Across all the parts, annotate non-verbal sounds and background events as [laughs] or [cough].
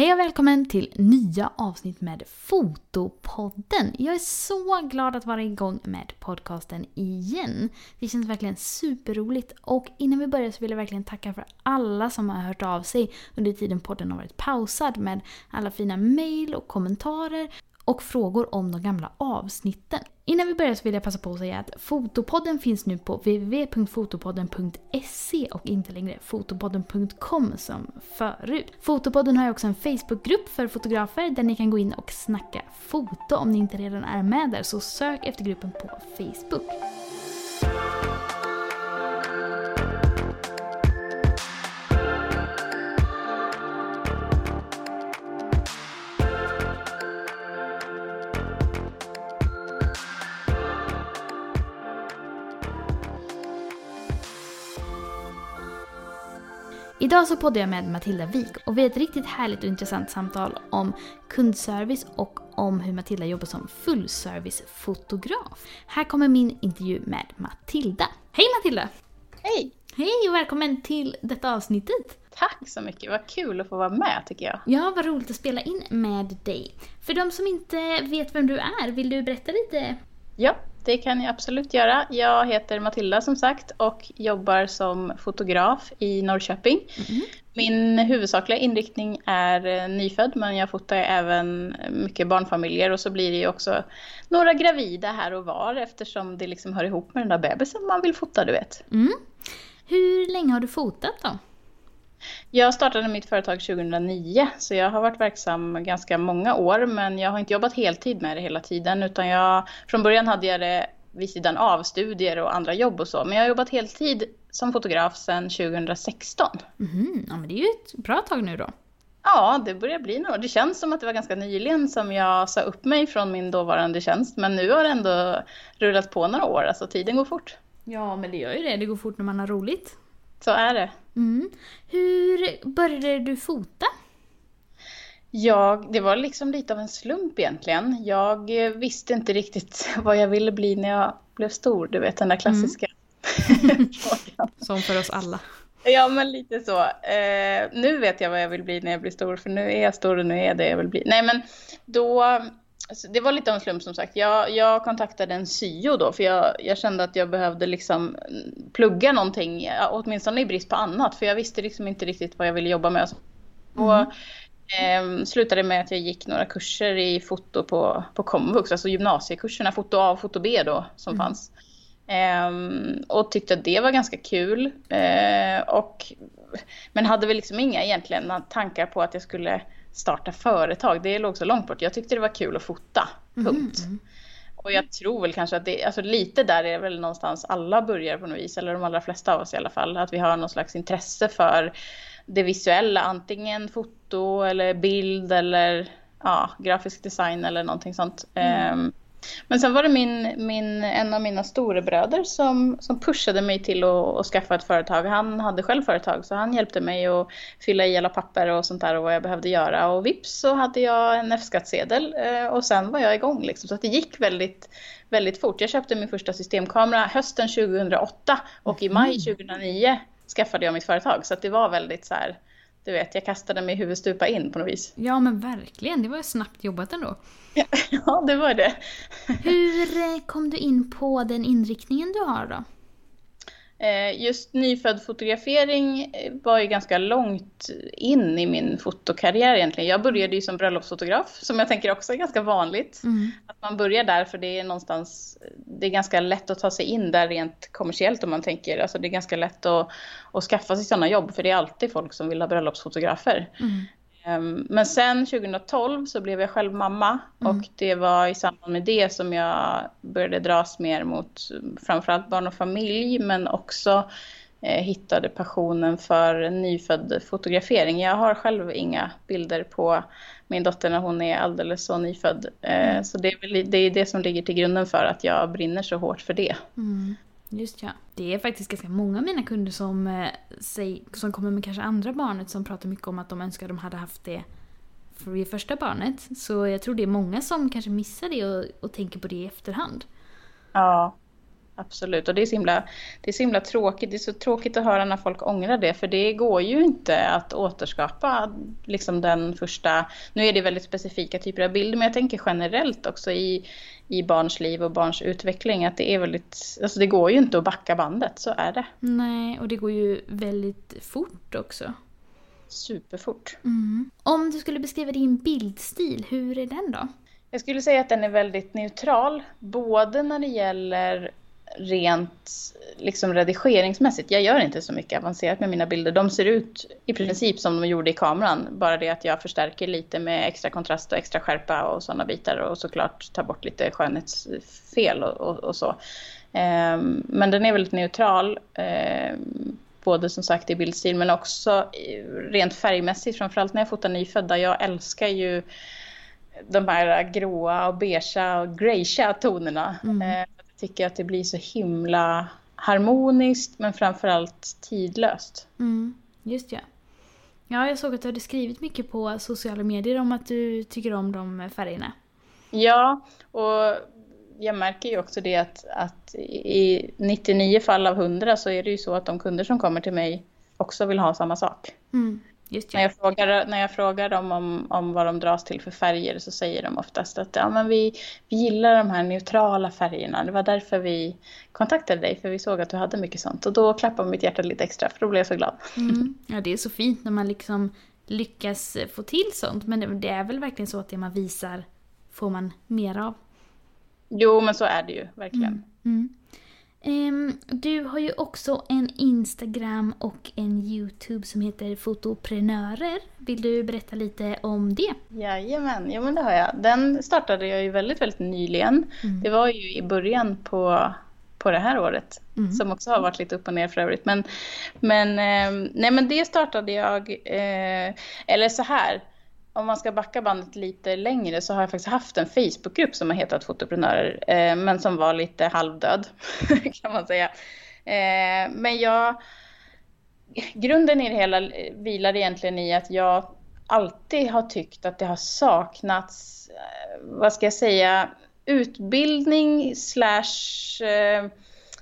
Hej och välkommen till nya avsnitt med Fotopodden. Jag är så glad att vara igång med podcasten igen. Det känns verkligen superroligt och innan vi börjar så vill jag verkligen tacka för alla som har hört av sig under tiden podden har varit pausad med alla fina mail och kommentarer och frågor om de gamla avsnitten. Innan vi börjar så vill jag passa på att säga att Fotopodden finns nu på www.fotopodden.se och inte längre fotopodden.com som förut. Fotopodden har ju också en Facebookgrupp för fotografer där ni kan gå in och snacka foto om ni inte redan är med där, så sök efter gruppen på Facebook. Idag så poddar jag med Matilda Wik och vi har ett riktigt härligt och intressant samtal om kundservice och om hur Matilda jobbar som fullservice-fotograf. Här kommer min intervju med Matilda. Hej Matilda! Hej! Hej och välkommen till detta avsnittet! Tack så mycket, vad kul att få vara med tycker jag. Ja, vad roligt att spela in med dig. För de som inte vet vem du är, vill du berätta lite? Ja, det kan jag absolut göra. Jag heter Matilda som sagt och jobbar som fotograf i Norrköping. Mm. Min huvudsakliga inriktning är nyfödd men jag fotar även mycket barnfamiljer och så blir det ju också några gravida här och var eftersom det liksom hör ihop med den där bebisen man vill fota, du vet. Mm. Hur länge har du fotat då? Jag startade mitt företag 2009 så jag har varit verksam ganska många år men jag har inte jobbat heltid med det hela tiden utan jag, från början hade jag det vid sidan av studier och andra jobb och så. Men jag har jobbat heltid som fotograf sedan 2016. Mm, ja men det är ju ett bra tag nu då. Ja, det börjar bli några Det känns som att det var ganska nyligen som jag sa upp mig från min dåvarande tjänst. Men nu har det ändå rullat på några år, alltså tiden går fort. Ja, men det gör ju det. Det går fort när man har roligt. Så är det. Mm. Hur började du fota? Jag, det var liksom lite av en slump egentligen. Jag visste inte riktigt [laughs] vad jag ville bli när jag blev stor. Du vet den där klassiska mm. [laughs] Som för oss alla. Ja, men lite så. Eh, nu vet jag vad jag vill bli när jag blir stor, för nu är jag stor och nu är jag det jag vill bli. Nej, men då Alltså, det var lite av en slump som sagt. Jag, jag kontaktade en syo då för jag, jag, kände att jag behövde liksom plugga någonting, åtminstone i brist på annat. För jag visste liksom inte riktigt vad jag ville jobba med. Och mm. eh, slutade med att jag gick några kurser i foto på, på komvux, alltså gymnasiekurserna, foto A och foto B då som mm. fanns. Eh, och tyckte att det var ganska kul. Eh, och, men hade väl liksom inga egentligen tankar på att jag skulle starta företag. Det låg så långt bort. Jag tyckte det var kul att fota. Punkt. Mm. Och jag tror väl kanske att det, alltså lite där är väl någonstans alla börjar på något vis, eller de allra flesta av oss i alla fall, att vi har någon slags intresse för det visuella, antingen foto eller bild eller ja, grafisk design eller någonting sånt. Mm. Um, men sen var det min, min, en av mina storebröder som, som pushade mig till att, att skaffa ett företag. Han hade själv företag så han hjälpte mig att fylla i alla papper och sånt där och vad jag behövde göra. Och vips så hade jag en F-skattsedel eh, och sen var jag igång. Liksom. Så det gick väldigt, väldigt fort. Jag köpte min första systemkamera hösten 2008 och i maj 2009 mm. skaffade jag mitt företag. Så det var väldigt så här, du vet, jag kastade mig huvudstupa in på något vis. Ja men verkligen, det var snabbt jobbat ändå. [laughs] Ja, det var det. Hur eh, kom du in på den inriktningen du har då? Eh, just nyfödd fotografering var ju ganska långt in i min fotokarriär egentligen. Jag började ju som bröllopsfotograf, som jag tänker också är ganska vanligt. Mm. Att man börjar där för det är någonstans, det är ganska lätt att ta sig in där rent kommersiellt om man tänker. Alltså det är ganska lätt att, att skaffa sig sådana jobb för det är alltid folk som vill ha bröllopsfotografer. Mm. Ehm, men sen 2012 så blev jag själv mamma mm. och det var i samband med det som jag började dras mer mot framförallt barn och familj men också eh, hittade passionen för nyfödd fotografering. Jag har själv inga bilder på min dotter när hon är alldeles så nyfödd. Eh, mm. Så det är, väl, det är det som ligger till grunden för att jag brinner så hårt för det. Mm. Just ja. Det är faktiskt ganska många av mina kunder som, eh, säg, som kommer med kanske andra barnet som pratar mycket om att de önskar att de hade haft det för det första barnet. Så jag tror det är många som kanske missar det och, och tänker på det i efterhand. Ja, absolut. Och det är, så himla, det är så himla tråkigt. Det är så tråkigt att höra när folk ångrar det, för det går ju inte att återskapa liksom den första... Nu är det väldigt specifika typer av bilder, men jag tänker generellt också i, i barns liv och barns utveckling att det är väldigt... Alltså det går ju inte att backa bandet, så är det. Nej, och det går ju väldigt fort också. Superfort. Mm. Om du skulle beskriva din bildstil, hur är den då? Jag skulle säga att den är väldigt neutral, både när det gäller rent liksom redigeringsmässigt. Jag gör inte så mycket avancerat med mina bilder. De ser ut i princip som de gjorde i kameran. Bara det att jag förstärker lite med extra kontrast och extra skärpa och sådana bitar. Och såklart tar bort lite skönhetsfel och, och, och så. Um, men den är väldigt neutral. Um, både som sagt i bildstil men också rent färgmässigt. Framförallt när jag fotar nyfödda. Jag älskar ju de här gråa och beigea och greyiga tonerna. Mm. Tycker att det blir så himla harmoniskt men framförallt tidlöst. Mm. Just ja. Ja, jag såg att du hade skrivit mycket på sociala medier om att du tycker om de färgerna. Ja, och jag märker ju också det att, att i 99 fall av 100 så är det ju så att de kunder som kommer till mig också vill ha samma sak. Mm. När, jag frågar, när jag frågar dem om, om vad de dras till för färger så säger de oftast att ja, men vi, vi gillar de här neutrala färgerna. Det var därför vi kontaktade dig, för vi såg att du hade mycket sånt. Och då klappar mitt hjärta lite extra, för då blev jag så glad. Mm. Ja, det är så fint när man liksom lyckas få till sånt. Men det är väl verkligen så att det man visar får man mer av. Jo, men så är det ju verkligen. Mm. Mm. Um, du har ju också en Instagram och en Youtube som heter Fotoprenörer. Vill du berätta lite om det? Jajamän, ja men det har jag. Den startade jag ju väldigt, väldigt nyligen. Mm. Det var ju i början på, på det här året. Mm. Som också har varit lite upp och ner för övrigt. Men, men, eh, nej, men det startade jag, eh, eller så här om man ska backa bandet lite längre så har jag faktiskt haft en Facebookgrupp som har hetat Fotoprenörer, eh, men som var lite halvdöd [laughs] kan man säga. Eh, men jag, grunden i det hela vilar egentligen i att jag alltid har tyckt att det har saknats, eh, vad ska jag säga, utbildning slash eh,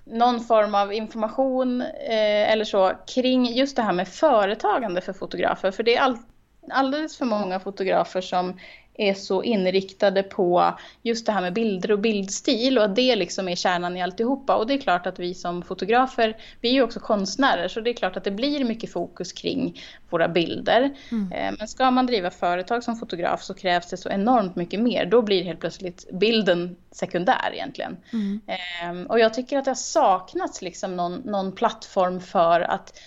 någon form av information eh, eller så kring just det här med företagande för fotografer. För det är alltid alldeles för många fotografer som är så inriktade på just det här med bilder och bildstil och att det liksom är kärnan i alltihopa. Och det är klart att vi som fotografer, vi är ju också konstnärer så det är klart att det blir mycket fokus kring våra bilder. Mm. Eh, men ska man driva företag som fotograf så krävs det så enormt mycket mer. Då blir helt plötsligt bilden sekundär egentligen. Mm. Ehm, och jag tycker att det har saknats liksom någon, någon plattform för att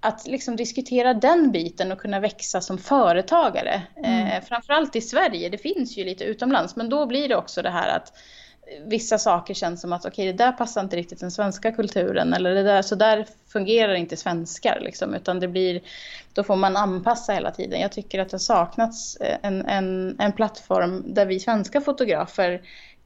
att liksom diskutera den biten och kunna växa som företagare. Mm. Eh, framförallt i Sverige, det finns ju lite utomlands, men då blir det också det här att vissa saker känns som att okej, okay, det där passar inte riktigt den svenska kulturen eller det där, så där fungerar inte svenskar liksom, utan det blir, då får man anpassa hela tiden. Jag tycker att det har saknats en, en, en plattform där vi svenska fotografer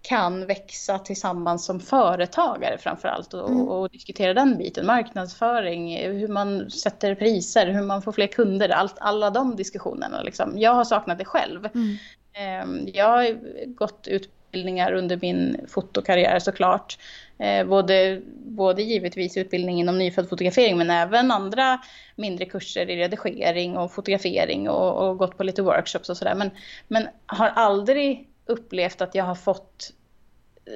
kan växa tillsammans som företagare framförallt och, mm. och, diskutera den biten. Marknadsföring, hur man sätter priser, hur man får fler kunder, allt, alla de diskussionerna. Liksom. Jag har saknat det själv. Mm. Ehm, jag har gått utbildningar under min fotokarriär såklart. Eh, både, både givetvis utbildning inom nyfödd fotografering men även andra mindre kurser i redigering och fotografering och, och gått på lite workshops och sådär. Men, men har aldrig upplevt att jag har fått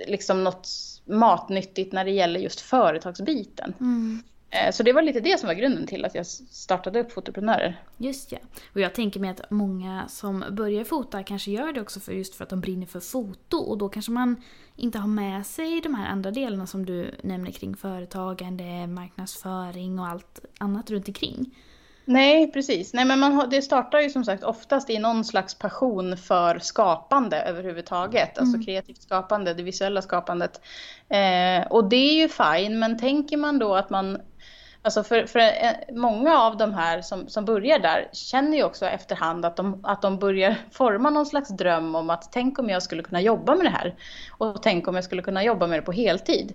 liksom något matnyttigt när det gäller just företagsbiten. Mm. Eh, så det var lite det som var grunden till att jag startade upp Fotoprenörer. Just ja. Och jag tänker mig att många som börjar fota kanske gör det också för just för att de brinner för foto och då kanske man inte har med sig de här andra delarna som du nämner kring företagande, marknadsföring och allt annat runt omkring. Nej, precis. Nej, men man, det startar ju som sagt oftast i någon slags passion för skapande överhuvudtaget. Alltså mm. kreativt skapande, det visuella skapandet. Eh, och det är ju fine, men tänker man då att man Alltså för, för eh, många av de här som, som börjar där känner ju också efterhand att de, att de börjar [laughs] forma någon slags dröm om att tänk om jag skulle kunna jobba med det här. Och tänk om jag skulle kunna jobba med det på heltid.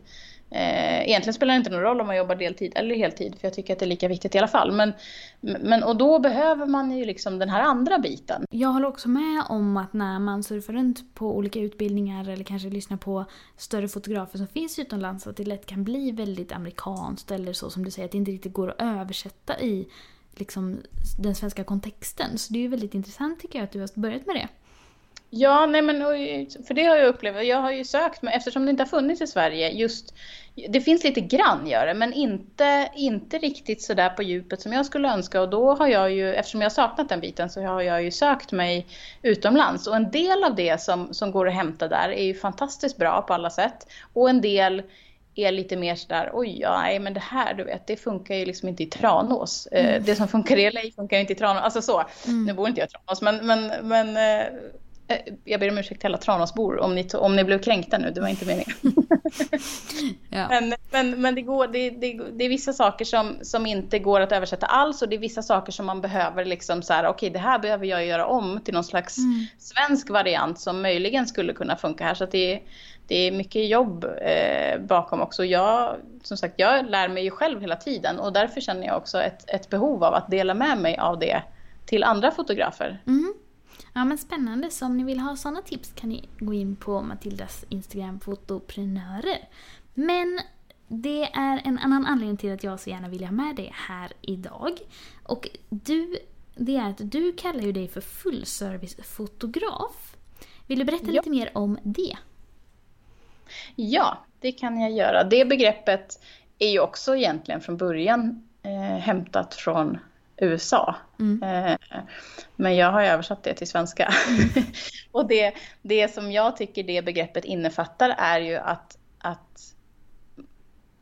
Eh, egentligen spelar det inte någon roll om man jobbar deltid eller heltid för jag tycker att det är lika viktigt i alla fall. Men, men, och då behöver man ju liksom den här andra biten. Jag håller också med om att när man surfar runt på olika utbildningar eller kanske lyssnar på större fotografer som finns utomlands att det lätt kan bli väldigt amerikanskt eller så som du säger att det inte riktigt går att översätta i liksom, den svenska kontexten. Så det är ju väldigt intressant tycker jag att du har börjat med det. Ja, nej men för det har jag upplevt. Jag har ju sökt, men eftersom det inte har funnits i Sverige, just det finns lite grann gör det, men inte, inte riktigt så där på djupet som jag skulle önska. Och då har jag ju, eftersom jag saknat den biten, så har jag ju sökt mig utomlands. Och en del av det som, som går att hämta där är ju fantastiskt bra på alla sätt. Och en del är lite mer sådär, oj, ja, nej, men det här, du vet, det funkar ju liksom inte i Tranås. Eh, mm. Det som funkar i LA funkar ju inte i Tranås. Alltså så. Mm. Nu bor inte jag i Tranås, men, men, men Eh, jag ber om ursäkt till alla Tranåsbor om ni, om ni blev kränkta nu, det var inte meningen. [laughs] ja. men, men, men det, går, det, det, det, är vissa saker som, som inte går att översätta alls och det är vissa saker som man behöver liksom så här, okej okay, det här behöver jag göra om till någon slags mm. svensk variant som möjligen skulle kunna funka här. Så det, det är mycket jobb eh, bakom också. Jag, som sagt, jag lär mig ju själv hela tiden och därför känner jag också ett, ett behov av att dela med mig av det till andra fotografer. Mm. Ja men spännande, så om ni vill ha sådana tips kan ni gå in på Matildas Instagram Fotoprenörer. Men det är en annan anledning till att jag så gärna vill ha med dig här idag. Och du, det är att du kallar ju dig för fullservice-fotograf. Vill du berätta ja. lite mer om det? Ja, det kan jag göra. Det begreppet är ju också egentligen från början eh, hämtat från USA. Mm. Eh, men jag har översatt det till svenska. Mm. [laughs] och det, det som jag tycker det begreppet innefattar är ju att, att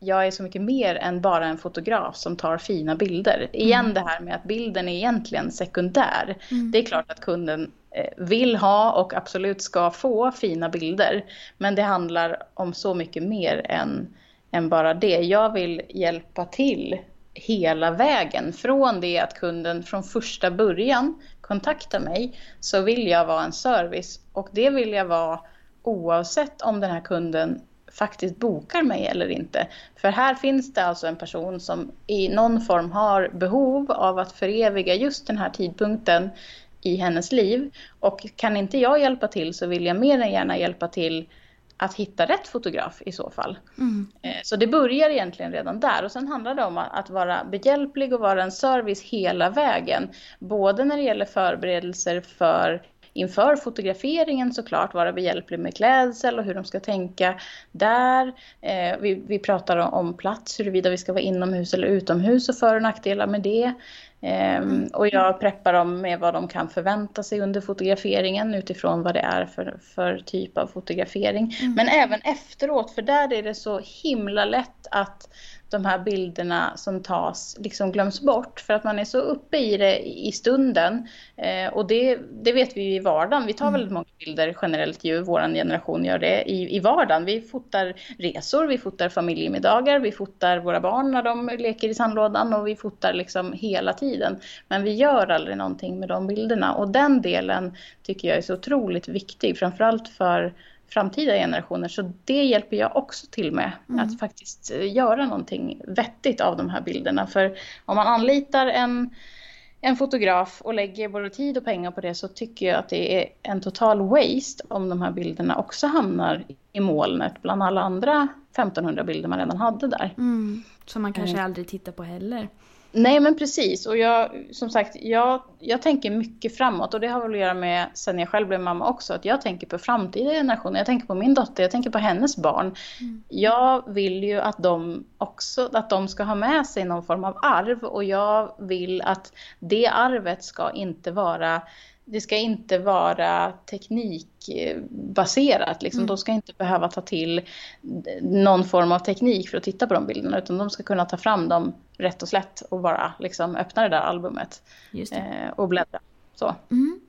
jag är så mycket mer än bara en fotograf som tar fina bilder. Igen mm. det här med att bilden är egentligen sekundär. Mm. Det är klart att kunden eh, vill ha och absolut ska få fina bilder. Men det handlar om så mycket mer än, än bara det. Jag vill hjälpa till hela vägen. Från det att kunden från första början kontaktar mig så vill jag vara en service och det vill jag vara oavsett om den här kunden faktiskt bokar mig eller inte. För här finns det alltså en person som i någon form har behov av att föreviga just den här tidpunkten i hennes liv. Och kan inte jag hjälpa till så vill jag mer än gärna hjälpa till att hitta rätt fotograf i så fall. Mm. Eh, så det börjar egentligen redan där och sen handlar det om att vara behjälplig och vara en service hela vägen. Både när det gäller förberedelser för inför fotograferingen såklart vara behjälplig med klädsel och hur de ska tänka där. Eh, vi, vi pratar om plats, huruvida vi ska vara inomhus eller utomhus och för och nackdelar med det. Mm. Och jag preppar dem med vad de kan förvänta sig under fotograferingen utifrån vad det är för, för typ av fotografering. Mm. Men även efteråt, för där är det så himla lätt att de här bilderna som tas liksom glöms bort för att man är så uppe i det i stunden. Eh, och det, det vet vi ju i vardagen. Vi tar mm. väldigt många bilder generellt ju, vår generation gör det i, i vardagen. Vi fotar resor, vi fotar familjemiddagar, vi fotar våra barn när de leker i sandlådan och vi fotar liksom hela tiden. Men vi gör aldrig någonting med de bilderna och den delen tycker jag är så otroligt viktig, framförallt för framtida generationer. Så det hjälper jag också till med, mm. att faktiskt eh, göra någonting vettigt av de här bilderna. För om man anlitar en, en fotograf och lägger både tid och pengar på det så tycker jag att det är en total waste om de här bilderna också hamnar i molnet bland alla andra 1500 bilder man redan hade där. Mm. Som man kanske mm. aldrig tittar på heller. Nej men precis och jag som sagt jag, jag tänker mycket framåt och det har väl att göra med sen jag själv blev mamma också att jag tänker på framtida generationer. Jag tänker på min dotter, jag tänker på hennes barn. Mm. Jag vill ju att de också att de ska ha med sig någon form av arv och jag vill att det arvet ska inte vara det ska inte vara teknikbaserat. Liksom. Mm. De ska inte behöva ta till någon form av teknik för att titta på de bilderna utan de ska kunna ta fram dem rätt och slätt och bara liksom, öppna det där albumet eh, och bläddra. Så. Mm.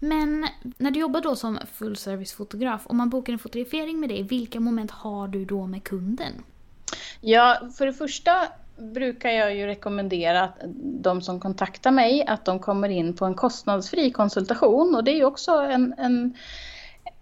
Men när du jobbar då som fullservice-fotograf, om man bokar en fotografering med dig, vilka moment har du då med kunden? Ja, för det första brukar jag ju rekommendera att de som kontaktar mig att de kommer in på en kostnadsfri konsultation och det är ju också en, en,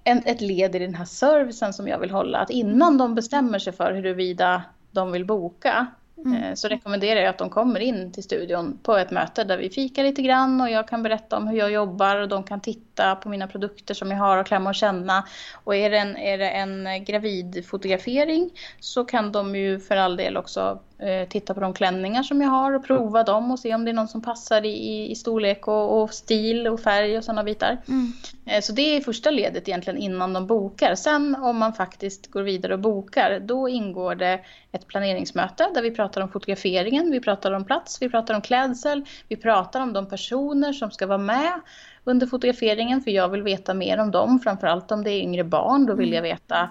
en, ett led i den här servicen som jag vill hålla. Att innan de bestämmer sig för huruvida de vill boka Mm. Eh, så rekommenderar jag att de kommer in till studion på ett möte där vi fikar lite grann och jag kan berätta om hur jag jobbar och de kan titta på mina produkter som jag har och klämma och känna. Och är det en, är det en gravidfotografering så kan de ju för all del också titta på de klänningar som jag har och prova dem och se om det är någon som passar i, i storlek och, och stil och färg och sådana bitar. Mm. Eh, så det är första ledet egentligen innan de bokar. Sen om man faktiskt går vidare och bokar, då ingår det ett planeringsmöte där vi pratar om fotograferingen, vi pratar om plats, vi pratar om klädsel, vi pratar om de personer som ska vara med under fotograferingen för jag vill veta mer om dem, framförallt om det är yngre barn, då vill jag mm. veta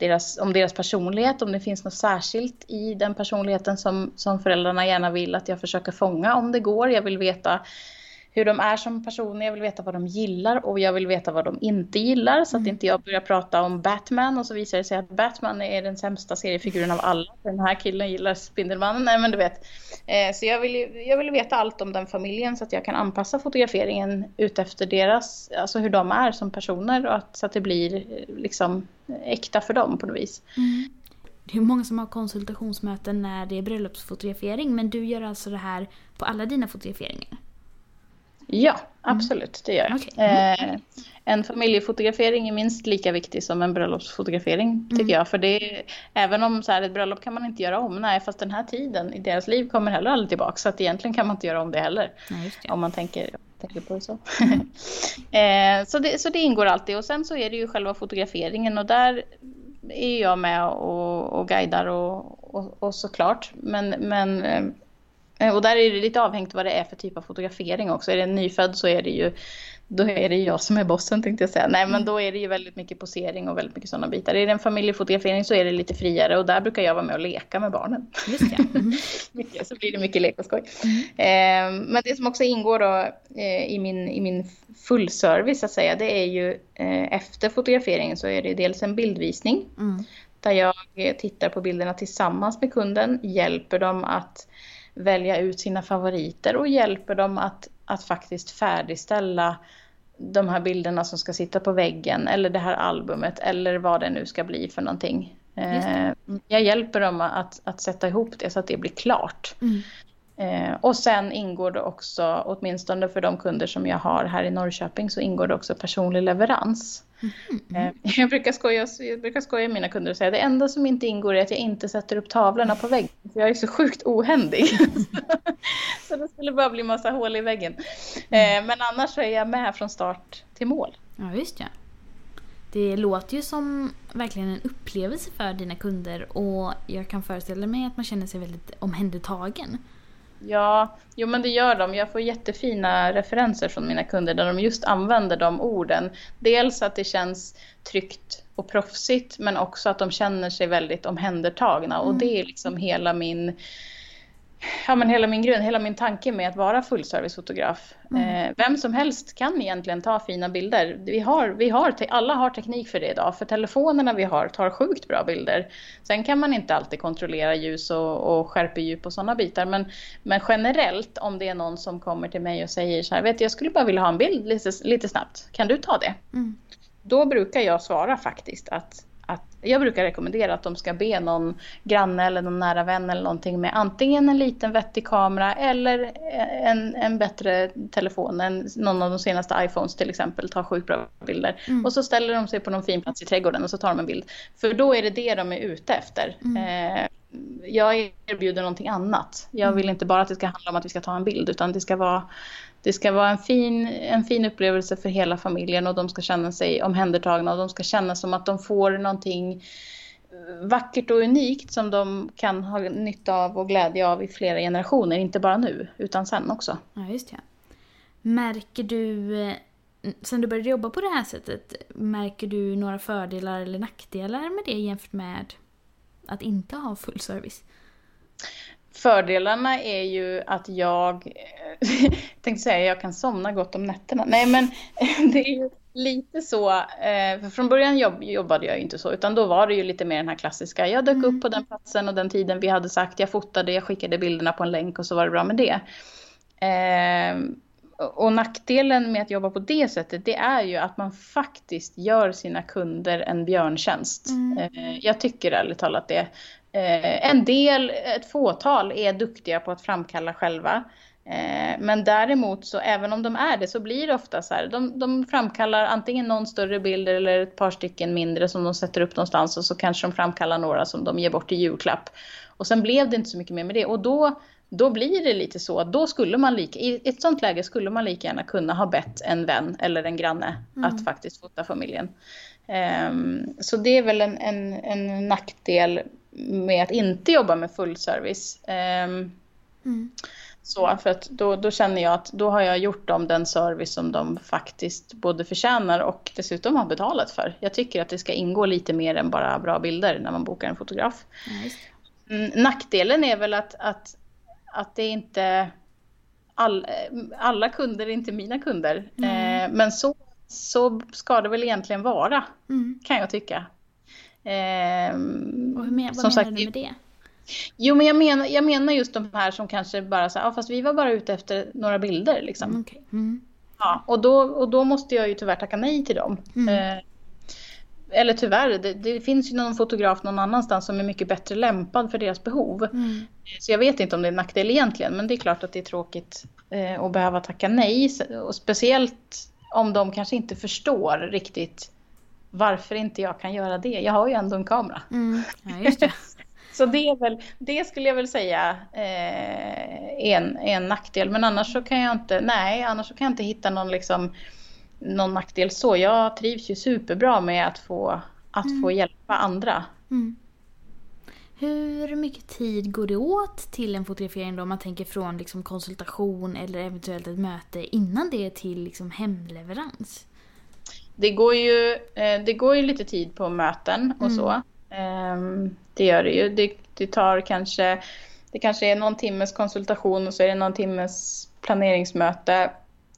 deras, om deras personlighet, om det finns något särskilt i den personligheten som, som föräldrarna gärna vill att jag försöker fånga om det går. Jag vill veta hur de är som personer, jag vill veta vad de gillar och jag vill veta vad de inte gillar så att mm. inte jag börjar prata om Batman och så visar det sig att Batman är den sämsta seriefiguren av alla. Den här killen gillar Spindelmannen, nej men du vet. Eh, så jag vill, jag vill veta allt om den familjen så att jag kan anpassa fotograferingen utefter deras, alltså hur de är som personer och att, så att det blir eh, liksom äkta för dem på något vis. Mm. Det är många som har konsultationsmöten när det är bröllopsfotografering men du gör alltså det här på alla dina fotograferingar? Ja, mm. absolut, det gör jag. Okay. Mm. Eh, en familjefotografering är minst lika viktig som en bröllopsfotografering tycker mm. jag. För det är, även om så här, ett bröllop kan man inte göra om, nej fast den här tiden i deras liv kommer heller aldrig tillbaka. Så att egentligen kan man inte göra om det heller. Nej, det. Om man tänker, tänker på det så. Mm. [laughs] eh, så, det, så det ingår alltid och sen så är det ju själva fotograferingen och där är jag med och, och guidar och, och, och såklart. Men, men Eh, och där är det lite avhängt vad det är för typ av fotografering också. Är det en nyfödd så är det ju då är det jag som är bossen tänkte jag säga. Nej men mm. då är det ju väldigt mycket posering och väldigt mycket sådana bitar. Är det en familjefotografering så är det lite friare och där brukar jag vara med och leka med barnen. Just det. [laughs] Mm. mycket, så blir det mycket lek och skoj. Mm. Eh, men det som också ingår då eh, i min, i min fullservice att säga det är ju eh, efter fotograferingen så är det dels en bildvisning. Mm. Där jag tittar på bilderna tillsammans med kunden, hjälper dem att välja ut sina favoriter och hjälper dem att, att faktiskt färdigställa de här bilderna som ska sitta på väggen eller det här albumet eller vad det nu ska bli för någonting. Eh, jag hjälper dem att, att sätta ihop det så att det blir klart. Mm. Eh, och sen ingår det också, åtminstone för de kunder som jag har här i Norrköping, så ingår det också personlig leverans. Mm. Eh, [laughs] jag, brukar skoja, jag brukar skoja med mina kunder och säga det enda som inte ingår är att jag inte sätter upp tavlorna på väggen. För jag är så sjukt ohändig. [laughs] så det skulle bara bli massa hål i väggen. Eh, men annars så är jag med från start till mål. Ja, just ja. Det låter ju som verkligen en upplevelse för dina kunder och jag kan föreställa mig att man känner sig väldigt omhändertagen. Ja, jo men det gör de. Jag får jättefina referenser från mina kunder där de just använder de orden. Dels att det känns tryggt och proffsigt men också att de känner sig väldigt omhändertagna mm. och det är liksom hela min ja, men hela min grund, hela min tanke med att vara fullservicefotograf. Mm. Eh, vem som helst kan egentligen ta fina bilder. Vi har, vi har, alla har teknik för det idag, för telefonerna vi har tar sjukt bra bilder. Sen kan man inte alltid kontrollera ljus och, och skärpedjup och sådana bitar, men, men generellt om det är någon som kommer till mig och säger så här, vet du, jag skulle bara vilja ha en bild lite, lite snabbt, kan du ta det? Mm. Då brukar jag svara faktiskt att att jag brukar rekommendera att de ska be någon granne eller någon nära vän eller någonting med antingen en liten vettig kamera eller en, en bättre telefon. En, någon av de senaste iPhones till exempel tar sjukt bra bilder. Mm. Och så ställer de sig på någon fin plats i trädgården och så tar de en bild. För då är det det de är ute efter. Mm. Eh, jag erbjuder någonting annat. Jag vill mm. inte bara att det ska handla om att vi ska ta en bild utan det ska vara det ska vara en fin, en fin upplevelse för hela familjen och de ska känna sig omhändertagna och de ska känna som att de får någonting vackert och unikt som de kan ha nytta av och glädje av i flera generationer, inte bara nu utan sen också. Ja, just det. Märker du, eh, sen du började jobba på det här sättet, märker du några fördelar eller nackdelar med det jämfört med att inte ha full service? Fördelarna är ju att jag, [laughs] tänkte säga jag kan somna gott om nätterna. Nej men [laughs] det är ju, lite så, eh, för från början jobb, jobbade jag inte så, utan då var det ju lite mer den här klassiska, jag dök mm. upp på den platsen och den tiden vi hade sagt, jag fotade, jag skickade bilderna på en länk och så var det bra med det. Eh, och nackdelen med att jobba på det sättet, det är ju att man faktiskt gör sina kunder en björntjänst. Mm. Eh, jag tycker ärligt talat det. Eh, en del, ett fåtal, är duktiga på att framkalla själva. Eh, men däremot så även om de är det så blir det ofta så här. De, de framkallar antingen någon större bild eller ett par stycken mindre som de sätter upp någonstans och så kanske de framkallar några som de ger bort i julklapp. Och sen blev det inte så mycket mer med det och då, då blir det lite så att då skulle man lika, i ett sånt läge skulle man lika gärna kunna ha bett en vän eller en granne mm. att faktiskt fota familjen. Um, så det är väl en, en, en nackdel med att inte jobba med full service. Um, mm. Så, för att då, då känner jag att då har jag gjort dem den service som de faktiskt både förtjänar och dessutom har betalat för. Jag tycker att det ska ingå lite mer än bara bra bilder när man bokar en fotograf. Mm, nackdelen är väl att, att, att det inte... All, alla kunder är inte mina kunder. Mm. Eh, men så, så ska det väl egentligen vara, mm. kan jag tycka. Eh, och hur men, vad menar sagt, du med det? Jo, men jag menar, jag menar just de här som kanske bara säger, ja fast vi var bara ute efter några bilder liksom. Mm, okay. mm. Ja, och då, och då måste jag ju tyvärr tacka nej till dem. Mm. Eh, eller tyvärr, det, det, finns ju någon fotograf någon annanstans som är mycket bättre lämpad för deras behov. Mm. Så jag vet inte om det är en nackdel egentligen, men det är klart att det är tråkigt eh, att behöva tacka nej. Och speciellt om de kanske inte förstår riktigt varför inte jag kan göra det. Jag har ju ändå en kamera. Mm. Ja, just det. [laughs] Så det, är väl, det skulle jag väl säga eh, en, en nackdel. Men annars så kan jag inte, nej, annars så kan jag inte hitta någon, liksom, någon nackdel så. Jag trivs ju superbra med att få, att mm. få hjälpa andra. Mm. Hur mycket tid går det åt till en fotografering då? Om man tänker från liksom konsultation eller eventuellt ett möte innan det är till liksom hemleverans? Det går, ju, eh, det går ju lite tid på möten och mm. så. Um, det gör det ju. Det, det, tar kanske, det kanske är någon timmes konsultation och så är det någon timmes planeringsmöte.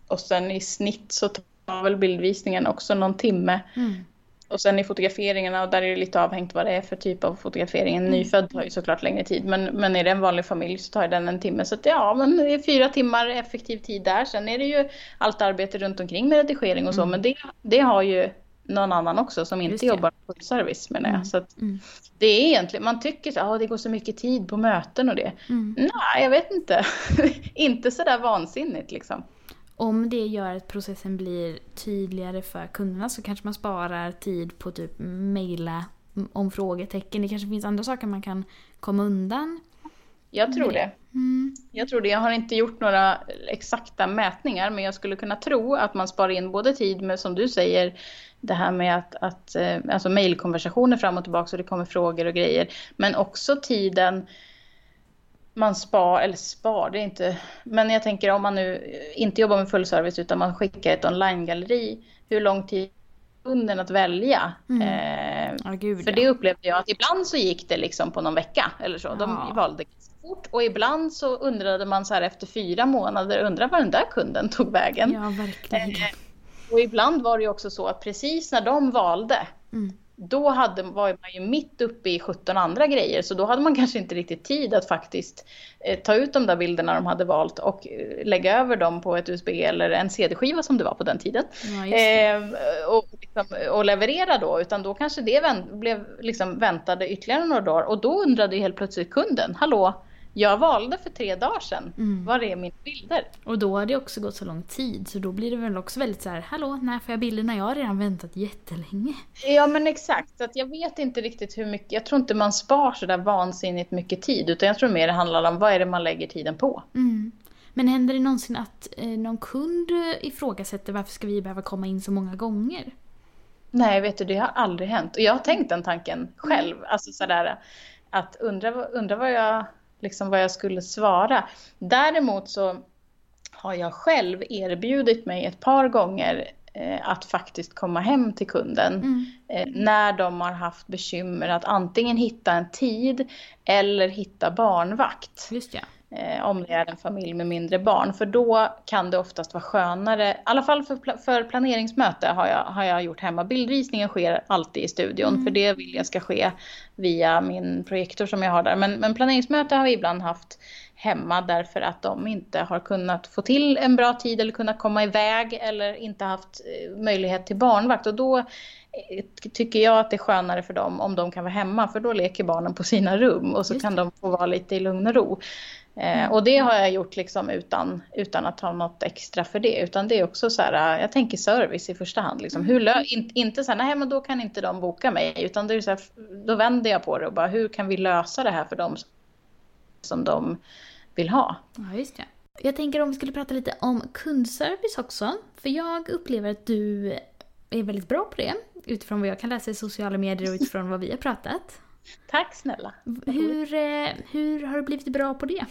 Och sen i snitt så tar väl bildvisningen också någon timme. Mm. Och sen i fotograferingarna, och där är det lite avhängt vad det är för typ av fotografering. En mm. nyfödd tar ju såklart längre tid, men, men är det en vanlig familj så tar den en timme. Så att, ja, men det är fyra timmar effektiv tid där. Sen är det ju allt arbete runt omkring med redigering och så, mm. men det, det har ju någon annan också som inte jobbar på service menar jag. Mm. Så mm. det är egentligen, man tycker att ah, det går så mycket tid på möten och det. Mm. Nej, jag vet inte. [laughs] inte sådär vansinnigt liksom. Om det gör att processen blir tydligare för kunderna så kanske man sparar tid på typ mejla om frågetecken. Det kanske finns andra saker man kan komma undan. Jag tror det. Mm. Jag tror det. Jag har inte gjort några exakta mätningar men jag skulle kunna tro att man sparar in både tid med som du säger det här med att, att eh, alltså mejlkonversationer fram och tillbaka så det kommer frågor och grejer. Men också tiden man spar, eller spar, det är inte, men jag tänker om man nu inte jobbar med full service utan man skickar ett online-galleri, hur lång tid kunden att välja. Mm. Eh, oh, Gud, för ja. det upplevde jag att ibland så gick det liksom på någon vecka eller så. De ja. valde ganska fort och ibland så undrade man så här efter fyra månader, undrar var den där kunden tog vägen. Ja, verkligen. Eh, och ibland var det också så att precis när de valde, mm. Då hade, var man ju mitt uppe i 17 andra grejer. Så då hade man [laughs] kanske inte riktigt tid att faktiskt eh, ta ut de där bilderna de hade valt och eh, lägga över dem på ett USB eller en CD-skiva som det var på den tiden. Ja, eh, och, liksom, och, leverera då. Utan då kanske det vänt, blev liksom väntade ytterligare några dagar. Och då undrade ju helt plötsligt kunden, hallå, jag valde för tre dagar sedan. Mm. Var är mina bilder? Och då har det också gått så lång tid så då blir det väl också väldigt så här, hallå, när får jag bilderna? Jag har redan väntat jättelänge. Ja men exakt, så att jag vet inte riktigt hur mycket, jag tror inte man spar så där vansinnigt mycket tid utan jag tror mer det handlar om vad är det man lägger tiden på. Mm. Men händer det någonsin att eh, någon kund ifrågasätter varför ska vi behöva komma in så många gånger? Nej, vet du, det har aldrig hänt. Och jag har tänkt den tanken själv. Mm. Alltså sådär att undra, undra vad jag liksom vad jag skulle svara. Däremot så har jag själv erbjudit mig ett par gånger eh, att faktiskt komma hem till kunden mm. eh, när de har haft bekymmer att antingen hitta en tid eller hitta barnvakt. Just ja. Eh, om det är en familj med mindre barn. För då kan det oftast vara skönare, i alla fall för, för planeringsmöte har jag, har jag gjort hemma. Bildvisningen sker alltid i studion, mm. för det vill jag ska ske via min projektor som jag har där. Men, men planeringsmöte har vi ibland haft hemma därför att de inte har kunnat få till en bra tid eller kunnat komma iväg eller inte haft eh, möjlighet till barnvakt. Och då eh, tycker jag att det är skönare för dem om de kan vara hemma för då leker barnen på sina rum och så kan de få vara lite i lugn och ro. Eh, mm. och det har jag gjort liksom utan, utan att ha något extra för det. Utan det är också så här, jag tänker service i första hand. Liksom. Hur lö- in, inte så här, nej men då kan inte de boka mig. Utan det är så här, då vänder jag på det och bara, hur kan vi lösa det här för dem som de vill ha? Ja, just det. Jag tänker om vi skulle prata lite om kundservice också. För jag upplever att du är väldigt bra på det. Utifrån vad jag kan läsa i sociala medier och utifrån vad vi har pratat. Tack snälla. Hur, eh, hur har du blivit bra på det?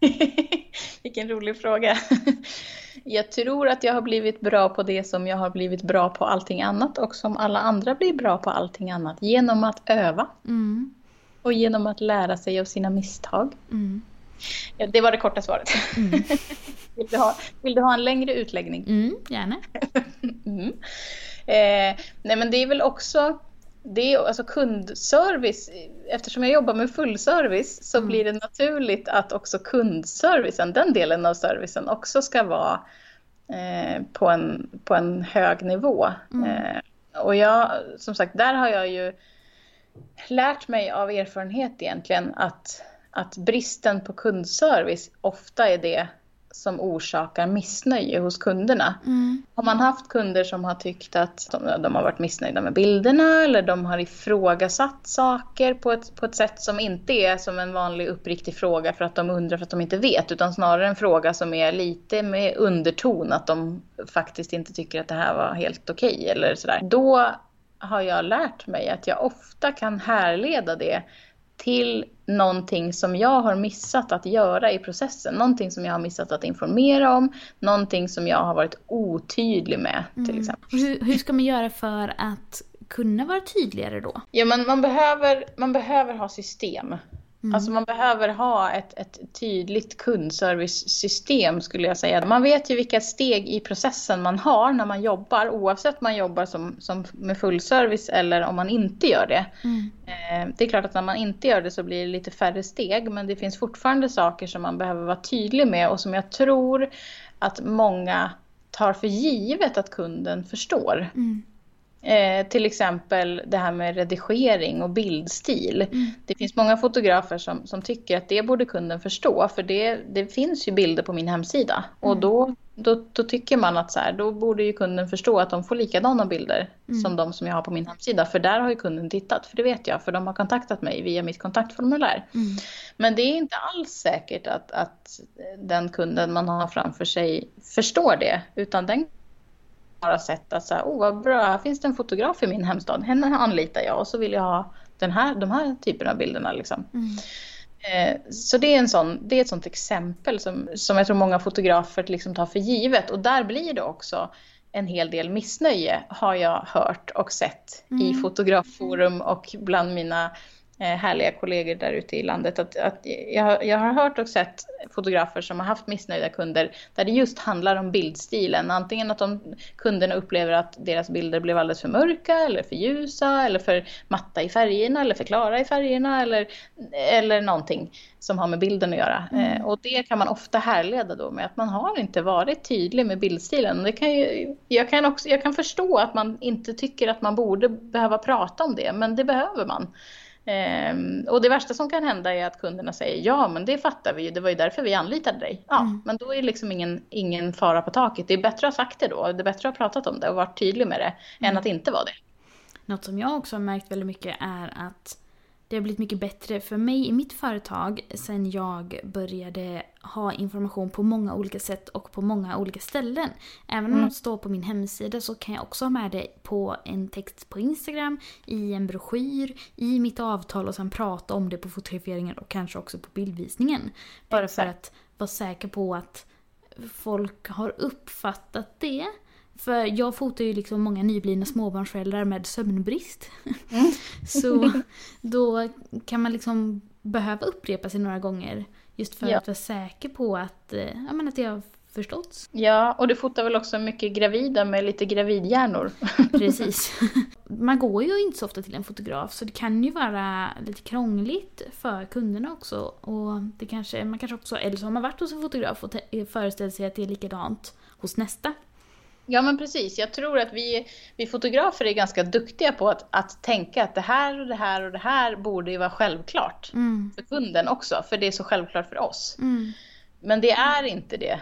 [laughs] Vilken rolig fråga. [laughs] Jag tror att jag har blivit bra på det som jag har blivit bra på allting annat och som alla andra blir bra på allting annat. Genom att öva. Mm. Och genom att lära sig av sina misstag. Mm. Ja, det var det korta svaret. Mm. [laughs] vill, du ha, vill du ha en längre utläggning? Mm, gärna. mm. Eh, nej men det är väl också det är alltså kundservice, eftersom jag jobbar med fullservice så mm. blir det naturligt att också kundservicen, den delen av servicen också ska vara eh, på, en, på en hög nivå. Mm. Eh, och jag, som sagt, där har jag ju lärt mig av erfarenhet egentligen att, att bristen på kundservice ofta är det som orsakar missnöje hos kunderna. Mm. Har man haft kunder som har tyckt att de, de, har varit missnöjda med bilderna eller de har ifrågasatt saker på ett, på ett sätt som inte är som en vanlig uppriktig fråga för att de undrar för att de inte vet utan snarare en fråga som är lite med underton att de faktiskt inte tycker att det här var helt okej okay, eller sådär. Då har jag lärt mig att jag ofta kan härleda det till någonting som jag har missat att göra i processen. Någonting som jag har missat att informera om, någonting som jag har varit otydlig med till mm. exempel. Hur, hur ska man göra för att kunna vara tydligare då? Ja, men man behöver, man behöver ha system. Mm. Alltså man behöver ha ett, ett tydligt kundservice-system skulle jag säga. Man vet ju vilka steg i processen man har när man jobbar oavsett om man jobbar som, som med fullservice eller om man inte gör det. Mm. Eh, det är klart att när man inte gör det så blir det lite färre steg men det finns fortfarande saker som man behöver vara tydlig med och som jag tror att många tar för givet att kunden förstår. Mm. Eh, till exempel det här med redigering och bildstil. Mm. Det finns många fotografer som, som tycker att det borde kunden förstå för det, det finns ju bilder på min hemsida. Mm. Och då, då, då, tycker man att så här, då borde ju kunden förstå att de får likadana bilder mm. som de som jag har på min hemsida. För där har ju kunden tittat, för det vet jag, för de har kontaktat mig via mitt kontaktformulär. Mm. Men det är inte alls säkert att, att den kunden man har framför sig förstår det, utan den bara sett att så här, oh vad bra, här finns det en fotograf i min hemstad, henne anlitar jag och så vill jag ha den här, de här typerna av bilderna. Liksom. Mm. Eh, så det är, en sån, det är ett sånt exempel som, som jag tror många fotografer liksom tar för givet och där blir det också en hel del missnöje har jag hört och sett mm. i fotografforum och bland mina härliga kollegor där ute i landet. Att, att jag, jag, har hört och sett fotografer som har haft missnöjda kunder där det just handlar om bildstilen. Antingen att de, kunderna upplever att deras bilder blev alldeles för mörka eller för ljusa eller för matta i färgerna eller för klara i färgerna eller, eller någonting som har med bilden att göra. Mm. Eh, och det kan man ofta härleda då med att man har inte varit tydlig med bildstilen. Det kan ju, jag, kan också, jag kan förstå att man inte tycker att man borde behöva prata om det, men det behöver man. Um, och det värsta som kan hända är att kunderna säger ja men det fattar vi ju, det var ju därför vi anlitade dig. Ja, mm. men då är det liksom ingen, ingen fara på taket. Det är bättre att ha sagt det då, det är bättre att ha pratat om det och varit tydlig med det mm. än att inte vara det. Något som jag också har märkt väldigt mycket är att det har blivit mycket bättre för mig i mitt företag sen jag började ha information på många olika sätt och på många olika ställen. Även om mm. något står på min hemsida så kan jag också ha med det på en text på Instagram, i en broschyr, i mitt avtal och sen prata om det på fotograferingen och kanske också på bildvisningen. Bara Exakt. för att vara säker på att folk har uppfattat det. För jag fotar ju liksom många nyblivna småbarnsföräldrar med sömnbrist. Mm. [laughs] så då kan man liksom behöva upprepa sig några gånger. Just för Ja. att vara säker på att, eh, ja, men att det har förståtts. Ja, och du fotar väl också mycket gravida med lite gravidhjärnor? [laughs] Precis. Man går ju inte så ofta till en fotograf så det kan ju vara lite krångligt för kunderna också. Och det kanske, man kanske också, eller så har man varit hos en fotograf och föreställt sig att det är likadant hos nästa. Ja, men precis. Jag tror att vi, vi fotografer är ganska duktiga på att, att tänka att det här och det här och det här borde ju vara självklart Mm. för kunden också, för det är så självklart för oss. Mm. Men det är inte det.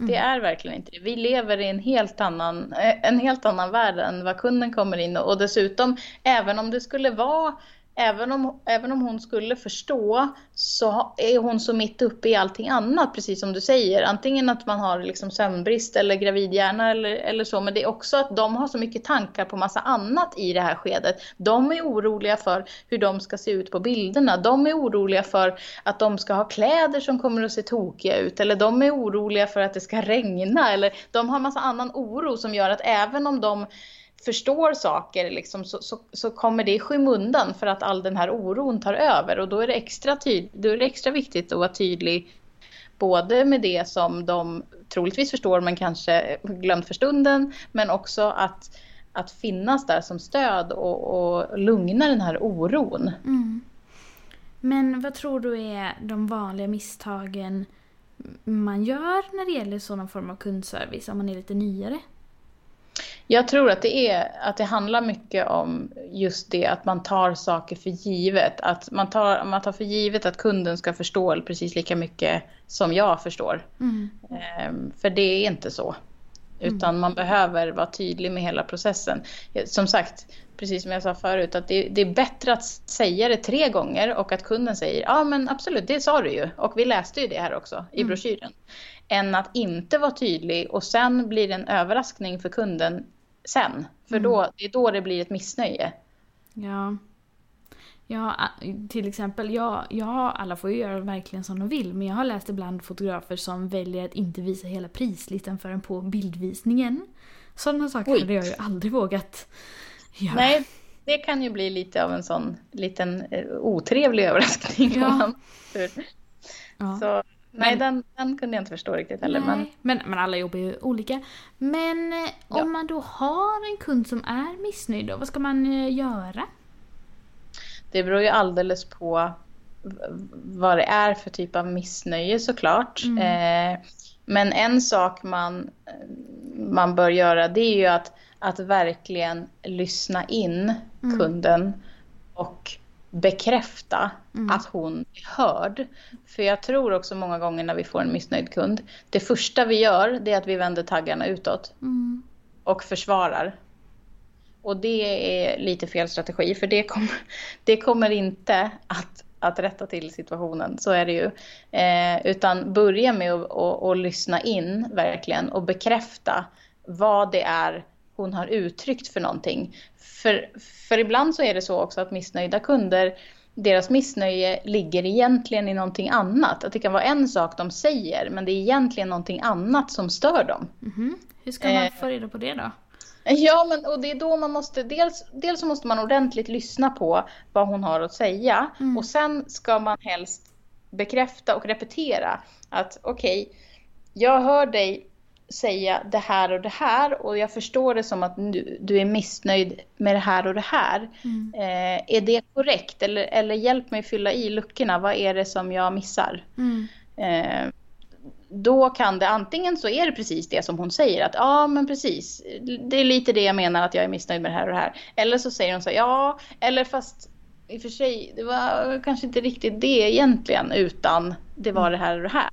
Det är verkligen inte det. Vi lever i en helt annan, eh, en helt annan värld än vad kunden kommer in och dessutom, även om det skulle vara Även om, även om hon skulle förstå så är hon så mitt uppe i allting annat, precis som du säger. Antingen att man har liksom sömnbrist eller gravidhjärna eller, eller så, men det är också att de har så mycket tankar på massa annat i det här skedet. De är oroliga för hur de ska se ut på bilderna. De är oroliga för att de ska ha kläder som kommer att se tokiga ut. Eller de är oroliga för att det ska regna. Eller de har massa annan oro som gör att även om de förstår saker liksom, så, så, så kommer det i skymundan för att all den här oron tar över. Och då är det extra, tyd, då är det extra viktigt att vara tydlig både med det som de troligtvis förstår men kanske glömt för stunden, men också att, att finnas där som stöd och, och lugna den här oron. Mm. Men vad tror du är de vanliga misstagen man gör när det gäller sådan form av kundservice om man är lite nyare? Jag tror att det, är, att det handlar mycket om just det att man tar saker för givet. Att man tar, man tar för givet att kunden ska förstå precis lika mycket som jag förstår. Mm. Ehm, För det är inte så. Utan man behöver vara tydlig med hela processen. Som sagt, precis som jag sa förut, att det, det är bättre att säga det tre gånger och att kunden säger ja men absolut, det sa du ju och vi läste ju det här också i broschyren. Än att inte vara tydlig och sen blir det en överraskning för kunden sen. För då, det är då det blir ett missnöje. Ja. Ja, till exempel, jag, jag, alla får ju göra verkligen som de vill, men jag har läst ibland fotografer som väljer att inte visa hela prislistan förrän på bildvisningen. Sådana saker Oj. hade jag ju aldrig vågat göra. Nej, det kan ju bli lite av en sån liten eh, otrevlig överraskning. Ja. Ja. Så, nej, Men- den, den kunde jag inte förstå riktigt heller. Men Nej, men, men alla jobbar ju olika. Men eh, Ja. om man då har en kund som är missnöjd då, vad ska man eh, göra? Det beror ju alldeles på vad det är för typ av missnöje såklart. Eh, men en sak man, man bör göra det är ju att, att verkligen lyssna in kunden och bekräfta att hon är hörd. För jag tror också många gånger när vi får en missnöjd kund, det första vi gör det är att vi vänder taggarna utåt Mm. och försvarar. Och det är lite fel strategi för det kommer, det kommer inte att, att rätta till situationen, så är det ju. Eh, utan börja med att och, och lyssna in verkligen och bekräfta vad det är hon har uttryckt för någonting. För, för ibland så är det så också att missnöjda kunder deras missnöje ligger egentligen i någonting annat. Att det kan vara en sak de säger, men det är egentligen någonting annat som stör dem. Mhm. Hur ska man Eh. få reda på det då? Ja, men och det är då man måste, dels, dels måste man ordentligt lyssna på vad hon har att säga och sen ska man helst bekräfta och repetera att okej, jag hör dig säga det här och det här och jag förstår det som att du, du är missnöjd med det här och det här. Eh, är det korrekt? Eller, eller hjälp mig fylla i luckorna, vad är det som jag missar? Mm. Eh, då kan det antingen så är det precis det som hon säger att ja men precis det är lite det jag menar att jag är missnöjd med det här och det här. Eller så säger hon så här, ja eller fast i och för sig det var kanske inte riktigt det egentligen utan det var det här och det här.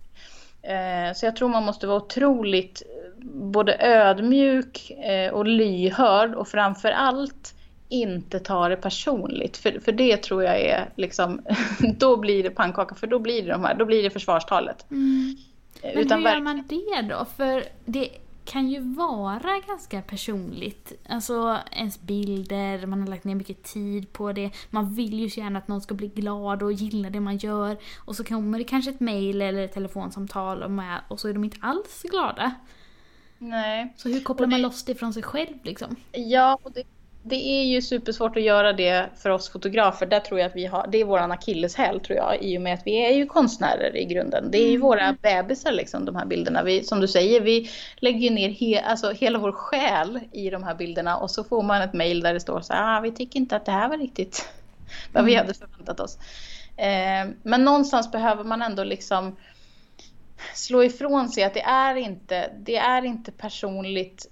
Eh, så jag tror man måste vara otroligt eh, både ödmjuk eh, och lyhörd och framför allt inte ta det personligt. För, för det tror jag är liksom, [laughs] då blir det pannkaka för då blir det de här, då blir det försvarstalet. Mm. Men Utan hur gör man det då? För det kan ju vara ganska personligt. Alltså ens bilder, man har lagt ner mycket tid på det. Man vill ju så gärna att någon ska bli glad och gilla det man gör. Och så kommer det kanske ett mail eller ett telefonsamtal och, med, och så är de inte alls glada. Nej. Så hur kopplar Och man det- loss det från sig själv liksom? Ja, och det, det är ju supersvårt att göra det för oss fotografer. Där tror jag att vi har, det är våran akilleshäl tror jag, i och med att vi är ju konstnärer i grunden. Det är ju mm. våra bebisar liksom, de här bilderna. Vi, som du säger, vi lägger ju ner he, alltså, hela vår själ i de här bilderna och så får man ett mail där det står så här, ah, vi tycker inte att det här var riktigt [laughs] vad mm. vi hade förväntat oss. Eh, men någonstans behöver man ändå liksom slå ifrån sig att det är inte, det är inte personligt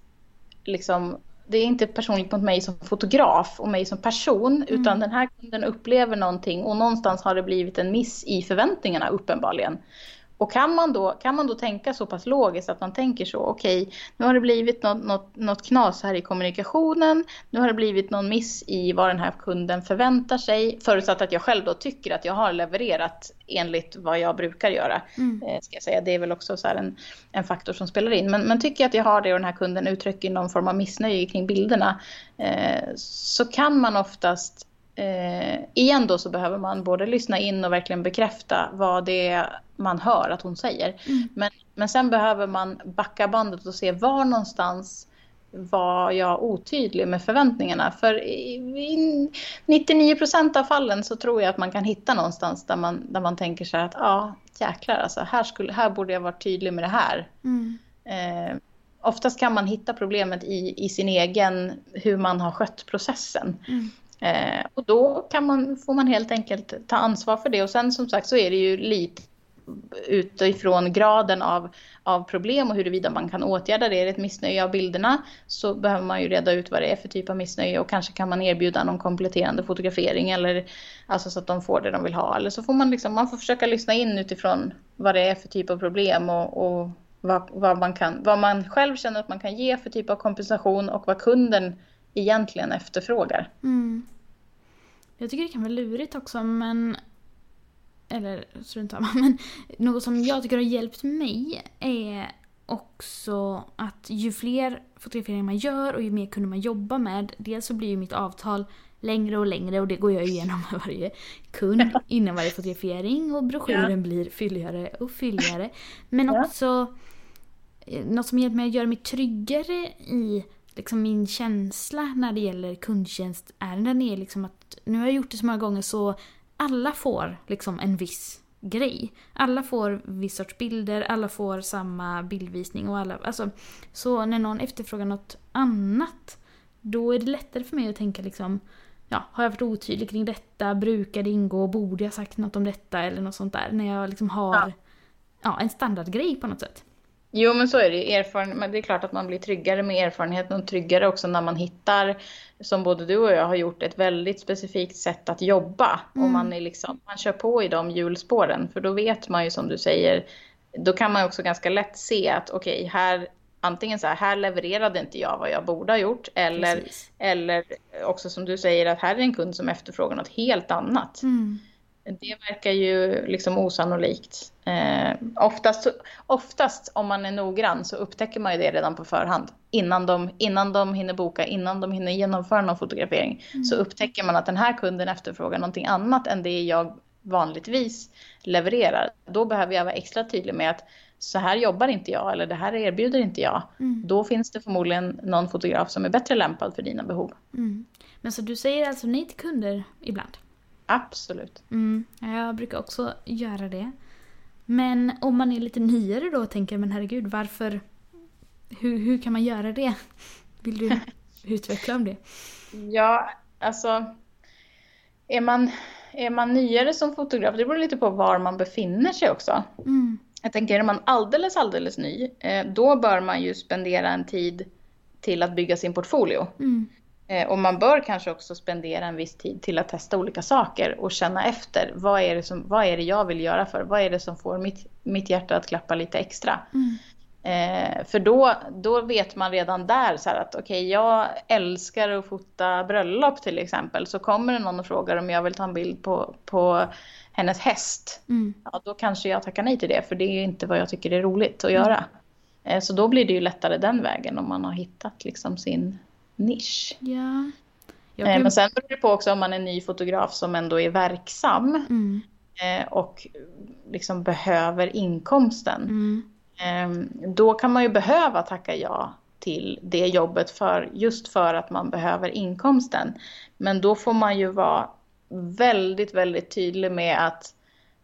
liksom det är inte personligt mot mig som fotograf och mig som person, mm. utan den här kunden upplever någonting och någonstans har det blivit en miss i förväntningarna uppenbarligen. Och kan man, då, kan man då tänka så pass logiskt att man tänker så, okej, okay, nu har det blivit något, något, något knas här i kommunikationen, nu har det blivit någon miss i vad den här kunden förväntar sig, förutsatt att jag själv då tycker att jag har levererat enligt vad jag brukar göra. Mm. Eh, ska jag säga. Det är väl också så en, en faktor som spelar in. Men, men tycker jag att jag har det och den här kunden uttrycker någon form av missnöje kring bilderna, eh, så kan man oftast Eh, igen då så behöver man både lyssna in och verkligen bekräfta vad det är man hör att hon säger. Mm. Men, men sen behöver man backa bandet och se var någonstans var jag otydlig med förväntningarna. För i, i 99 procent av fallen så tror jag att man kan hitta någonstans där man, där man tänker sig att ja, jäklar alltså, här, skulle, här borde jag vara tydlig med det här. Mm. Eh, oftast kan man hitta problemet i, i sin egen, hur man har skött processen. Mm. Eh, och då kan man, får man helt enkelt ta ansvar för det. Och sen som sagt så är det ju lite utifrån graden av, av problem och huruvida man kan åtgärda det. Är det ett missnöje av bilderna så behöver man ju reda ut vad det är för typ av missnöje och kanske kan man erbjuda någon kompletterande fotografering eller alltså så att de får det de vill ha. Eller så får man liksom, man får försöka lyssna in utifrån vad det är för typ av problem och, och vad, vad, man kan, vad man själv känner att man kan ge för typ av kompensation och vad kunden egentligen efterfrågar. Mm. Jag tycker det kan vara lurigt också men eller strunt samma, [laughs] men något som jag tycker har hjälpt mig är också att ju fler fotograferingar man gör och ju mer kunder man jobbar med, dels så blir ju mitt avtal längre och längre och det går jag igenom med varje kund [laughs] innan varje fotografering och broschyren ja. blir fylligare och fylligare. Men också eh, något som hjälpt mig att göra mig tryggare i liksom min känsla när det gäller kundtjänstärenden är liksom att nu har jag gjort det så många gånger så alla får liksom en viss grej. Alla får viss sorts bilder, alla får samma bildvisning och alla, alltså, så när någon efterfrågar något annat då är det lättare för mig att tänka liksom ja, har jag varit otydlig kring detta? Brukar det ingå? Borde jag sagt något om detta? Eller något sånt där. När jag liksom har ja. ja en standardgrej på något sätt. Jo, men så är det. Erfaren... Men det är klart att man blir tryggare med erfarenheten och tryggare också när man hittar, som både du och jag har gjort, ett väldigt specifikt sätt att jobba. Mm. Och man, är liksom, man kör på i de hjulspåren, för då vet man ju som du säger, då kan man också ganska lätt se att okej, okay, här antingen så här, här levererade inte jag vad jag borde ha gjort, eller, eller också som du säger att här är en kund som efterfrågar något helt annat. Mm. Det verkar ju liksom osannolikt. Eh, oftast, oftast om man är noggrann så upptäcker man ju det redan på förhand. Innan de, innan de hinner boka, innan de hinner genomföra någon fotografering. Mm. Så upptäcker man att den här kunden efterfrågar någonting annat än det jag vanligtvis levererar. Då behöver jag vara extra tydlig med att så här jobbar inte jag eller det här erbjuder inte jag. Mm. Då finns det förmodligen någon fotograf som är bättre lämpad för dina behov. Mm. Men så du säger alltså nej till kunder ibland? Absolut. Mm, jag brukar också göra det. Men om man är lite nyare då och tänker, men herregud, varför... Hur, hur kan man göra det? Vill du [laughs] utveckla om det? Ja, alltså... Är man, är man nyare som fotograf, det beror lite på var man befinner sig också. Mm. Jag tänker, är man alldeles, alldeles ny, eh, då bör man ju spendera en tid till att bygga sin portfolio. Mm. Eh, och man bör kanske också spendera en viss tid till att testa olika saker och känna efter. Vad är det, som, vad är det jag vill göra för? Vad är det som får mitt, mitt hjärta att klappa lite extra? Mm. Eh, för då, då vet man redan där så att okej, okay, jag älskar att fota bröllop till exempel. Så kommer det någon och frågar om jag vill ta en bild på, på hennes häst. Mm. Ja, då kanske jag tackar nej till det, för det är inte vad jag tycker är roligt att mm. göra. Eh, så då blir det ju lättare den vägen om man har hittat liksom sin nisch. Ja. Eh, kan... Men sen beror det på också om man är ny fotograf som ändå är verksam mm. Eh, och liksom behöver inkomsten. Mm. Ehm, då kan man ju behöva tacka ja till det jobbet för, just för att man behöver inkomsten. Men då får man ju vara väldigt, väldigt tydlig med att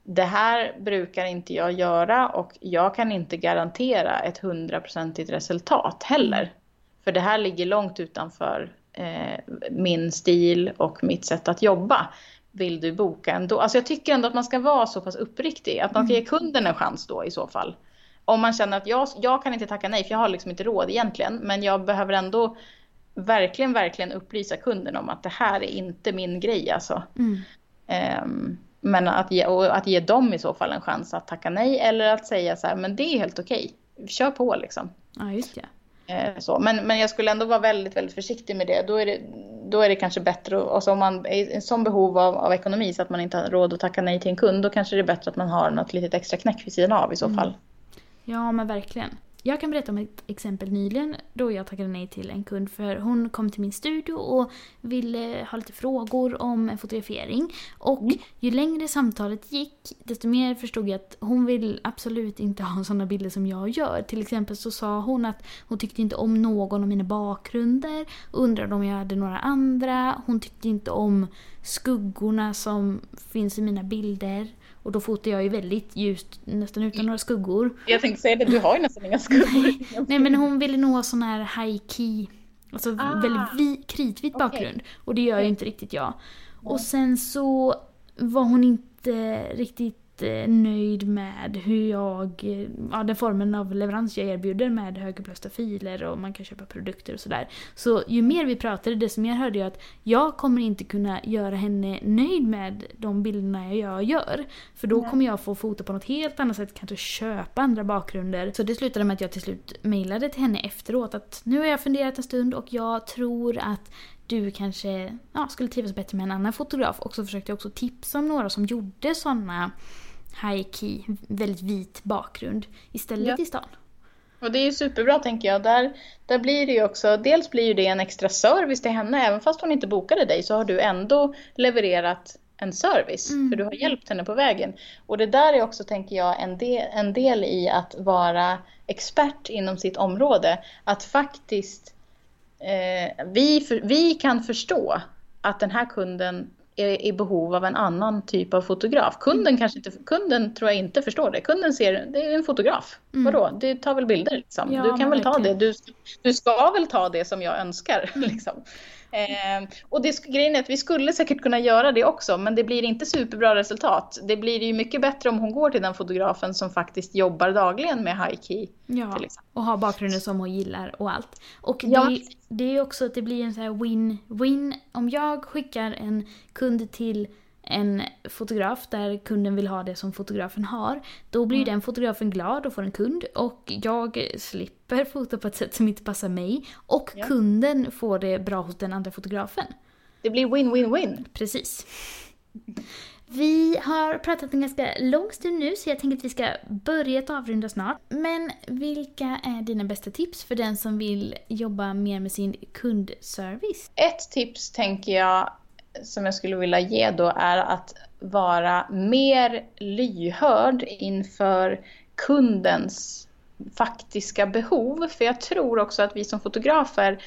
det här brukar inte jag göra och jag kan inte garantera ett hundraprocentigt resultat heller. För det här ligger långt utanför eh, min stil och mitt sätt att jobba. Vill du boka ändå? Alltså jag tycker ändå att man ska vara så pass uppriktig. Att man ska ge kunden en chans då i så fall. Om man känner att jag, jag kan inte tacka nej för jag har liksom inte råd egentligen. Men jag behöver ändå verkligen, verkligen upplysa kunden om att det här är inte min grej alltså. Mm. Um, men att ge, och att ge dem i så fall en chans att tacka nej eller att säga så här, men det är helt okej. Kör på liksom. Ja, just det. Eh, så. Men, men jag skulle ändå vara väldigt, väldigt försiktig med det. Då är det, då är det kanske bättre, och så om man är i sån behov av, av ekonomi så att man inte har råd att tacka nej till en kund, då kanske det är bättre att man har något litet extra knäck vid sidan av i så Mm. fall. Ja, men verkligen. Jag kan berätta om ett exempel nyligen då jag tackade nej till en kund för hon kom till min studio och ville ha lite frågor om fotografering. Och ju längre samtalet gick desto mer förstod jag att hon vill absolut inte ha sådana bilder som jag gör. Till exempel så sa hon att hon tyckte inte om någon av mina bakgrunder, undrade om jag hade några andra, hon tyckte inte om skuggorna som finns i mina bilder. Och då fotar jag ju väldigt ljust, nästan utan några skuggor. Jag tänkte säga det, du har ju nästan inga skuggor. Nej men hon ville nog ha sån här high key, alltså Ah. väldigt vi, kritvit Okej. bakgrund. Och det gör ju inte riktigt jag. Och sen så var hon inte riktigt eh, nöjd med hur jag, eh, ja den formen av leverans jag erbjuder med högupplösta filer och man kan köpa produkter och sådär. Så ju mer vi pratade desto mer hörde jag att jag kommer inte kunna göra henne nöjd med de bilderna jag gör. För då kommer jag få fota på något helt annat sätt, kanske köpa andra bakgrunder. Så det slutade med att jag till slut mejlade till henne efteråt att nu har jag funderat en stund och jag tror att du kanske ja, skulle trivas bättre med en annan fotograf. Och så försökte jag också tipsa om några som gjorde såna high key, väldigt vit bakgrund istället Ja. i stan. Och det är ju superbra tänker jag. Där, där blir det ju också, dels blir ju det en extra service till henne. Även fast hon inte bokade dig så har du ändå levererat en service. Mm. För du har hjälpt henne på vägen. Och det där är också, tänker jag, en del, en del i att vara expert inom sitt område. Att faktiskt eh, vi, för, vi kan förstå att den här kunden är i behov av en annan typ av fotograf. Kunden, kanske inte, kunden tror jag inte förstår det. Kunden ser, det är en fotograf. Mm. Vadå? Det tar väl bilder liksom. Ja, du kan väl ta det. Du, du ska väl ta det som jag önskar. [laughs] Liksom. Eh, och det, grejen är att vi skulle säkert kunna göra det också, men det blir inte superbra resultat. Det blir ju mycket bättre om hon går till den fotografen som faktiskt jobbar dagligen med high key. Ja, och ha bakgrunden som hon gillar och allt. Och Ja. det, det är ju också att det blir en så här win-win. Om jag skickar en kund till en fotograf där kunden vill ha det som fotografen har, då blir Mm. den fotografen glad och får en kund och jag slipper fota på ett sätt som inte passar mig och Ja. kunden får det bra hos den andra fotografen. Det blir win-win-win. Precis. Vi har pratat en ganska lång stund nu så jag tänker att vi ska börja att avrunda snart. Men vilka är dina bästa tips för den som vill jobba mer med sin kundservice? Ett tips tänker jag som jag skulle vilja ge då är att vara mer lyhörd inför kundens faktiska behov. För jag tror också att vi som fotografer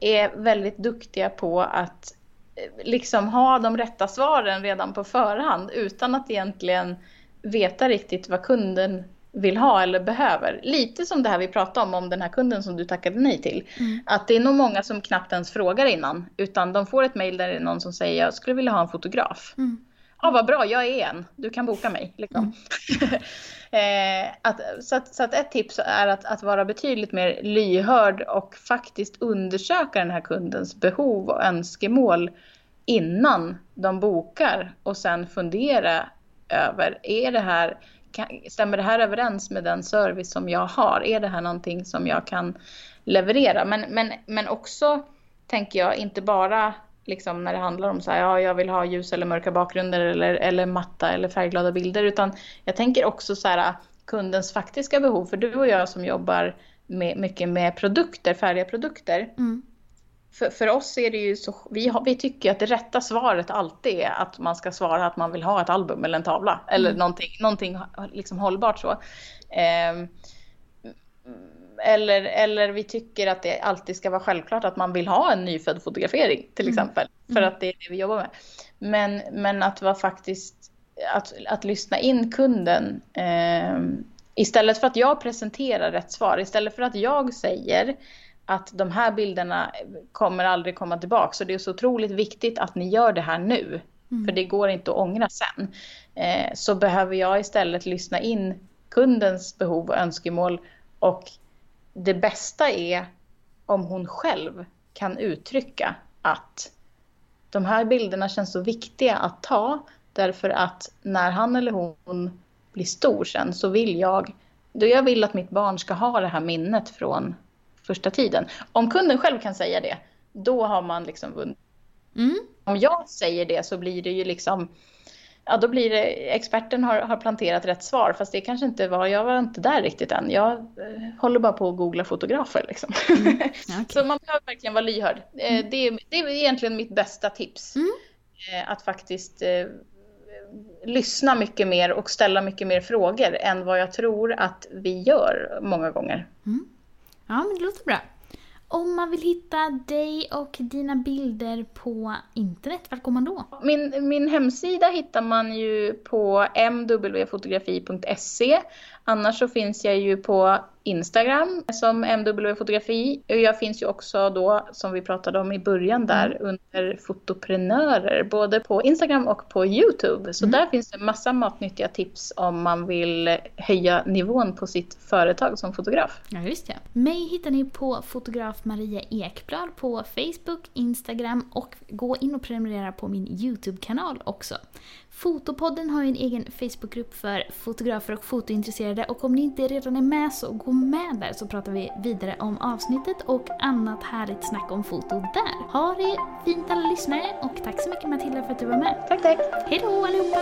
är väldigt duktiga på att eh, liksom ha de rätta svaren redan på förhand utan att egentligen veta riktigt vad kunden vill ha eller behöver. Lite som det här vi pratade om, om den här kunden som du tackade nej till. Mm. Att det är nog många som knappt ens frågar innan, utan de får ett mejl där det är någon som säger jag skulle vilja ha en fotograf. Mm. Ja, vad bra, jag är en. Du kan boka mig. Liksom. [laughs] eh, att, så, att, så att ett tips är att, att vara betydligt mer lyhörd och faktiskt undersöka den här kundens behov och önskemål innan de bokar och sen fundera över, är det här, stämmer det här överens med den service som jag har? Är det här någonting som jag kan leverera? Men, men, men också, tänker jag, inte bara liksom när det handlar om så här, ja, jag vill ha ljus eller mörka bakgrunder eller, eller matta eller färgglada bilder, utan jag tänker också så här, kundens faktiska behov. För du och jag som jobbar med, mycket med produkter, färdiga produkter, Mm för, för oss är det ju så, vi, har, vi tycker att det rätta svaret alltid är att man ska svara att man vill ha ett album eller en tavla eller Mm. någonting, någonting liksom hållbart så. Ehm, eller, eller vi tycker att det alltid ska vara självklart att man vill ha en nyfödd fotografering till Mm. exempel. För att det är det vi jobbar med. Men, men att vara faktiskt, att, att lyssna in kunden. Eh, istället för att jag presenterar rätt svar, istället för att jag säger att de här bilderna kommer aldrig komma tillbaka. Så det är så otroligt viktigt att ni gör det här nu. För det går inte att ångra sen. Eh, så behöver jag istället lyssna in kundens behov och önskemål. Och det bästa är om hon själv kan uttrycka att de här bilderna känns så viktiga att ta. Därför att när han eller hon blir stor sen så vill jag, då jag vill att mitt barn ska ha det här minnet från första tiden. Om kunden själv kan säga det, då har man liksom vunnit. Mm. Om jag säger det så blir det ju liksom, ja då blir det, experten har, har planterat rätt svar fast det kanske inte var, jag var inte där riktigt än. Jag eh, håller bara på att googla fotografer liksom. [laughs] Ja, okej. Så man behöver verkligen vara lyhörd. Eh, Det, är, det är egentligen mitt bästa tips. Mm. Eh, Att faktiskt eh, lyssna mycket mer och ställa mycket mer frågor än vad jag tror att vi gör många gånger. Ja, men det låter bra. Om man vill hitta dig och dina bilder på internet, vart går man då? Min, min hemsida hittar man ju på mwfotografi.se. Annars så finns jag ju på Instagram som mwfotografi. Och Jag finns ju också då, som vi pratade om i början där, under fotoprenörer. Både på Instagram och på Youtube. Så där finns det massa matnyttiga tips om man vill höja nivån på sitt företag som fotograf. Ja, just det. Mig hittar ni på fotograf Maria Ekblad på Facebook, Instagram och gå in och prenumerera på min YouTube-kanal också. Fotopodden har ju en egen Facebookgrupp för fotografer och fotointresserade och om ni inte redan är med så gå med där så pratar vi vidare om avsnittet och annat härligt snack om foto där. Ha det fint alla lyssnare och tack så mycket Matilda för att du var med. Tack, tack! Hej då allihopa!